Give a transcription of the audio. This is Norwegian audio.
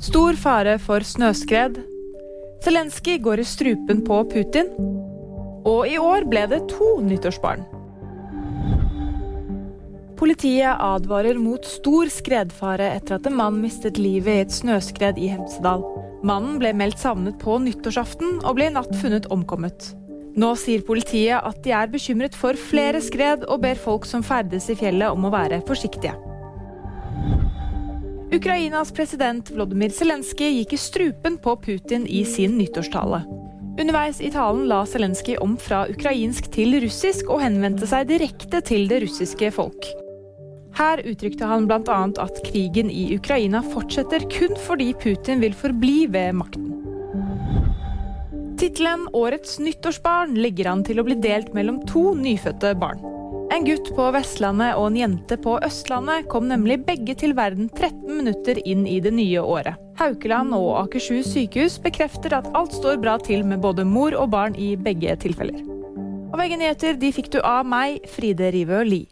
Stor fare for snøskred. Zelenskyj går i strupen på Putin. Og i år ble det to nyttårsbarn. Politiet advarer mot stor skredfare etter at en mann mistet livet i et snøskred i Hemsedal. Mannen ble meldt savnet på nyttårsaften og ble i natt funnet omkommet. Nå sier politiet at de er bekymret for flere skred, og ber folk som ferdes i fjellet om å være forsiktige. Ukrainas president Vlodymyr Zelenskyj gikk i strupen på Putin i sin nyttårstale. Underveis i talen la Zelenskyj om fra ukrainsk til russisk og henvendte seg direkte til det russiske folk. Her uttrykte han bl.a. at krigen i Ukraina fortsetter kun fordi Putin vil forbli ved makten. Tittelen 'Årets nyttårsbarn' legger an til å bli delt mellom to nyfødte barn. En gutt på Vestlandet og en jente på Østlandet kom nemlig begge til verden 13 minutter inn i det nye året. Haukeland og Akershus sykehus bekrefter at alt står bra til med både mor og barn i begge tilfeller. Og VG nyheter de fikk du av meg, Fride Rivø Lie.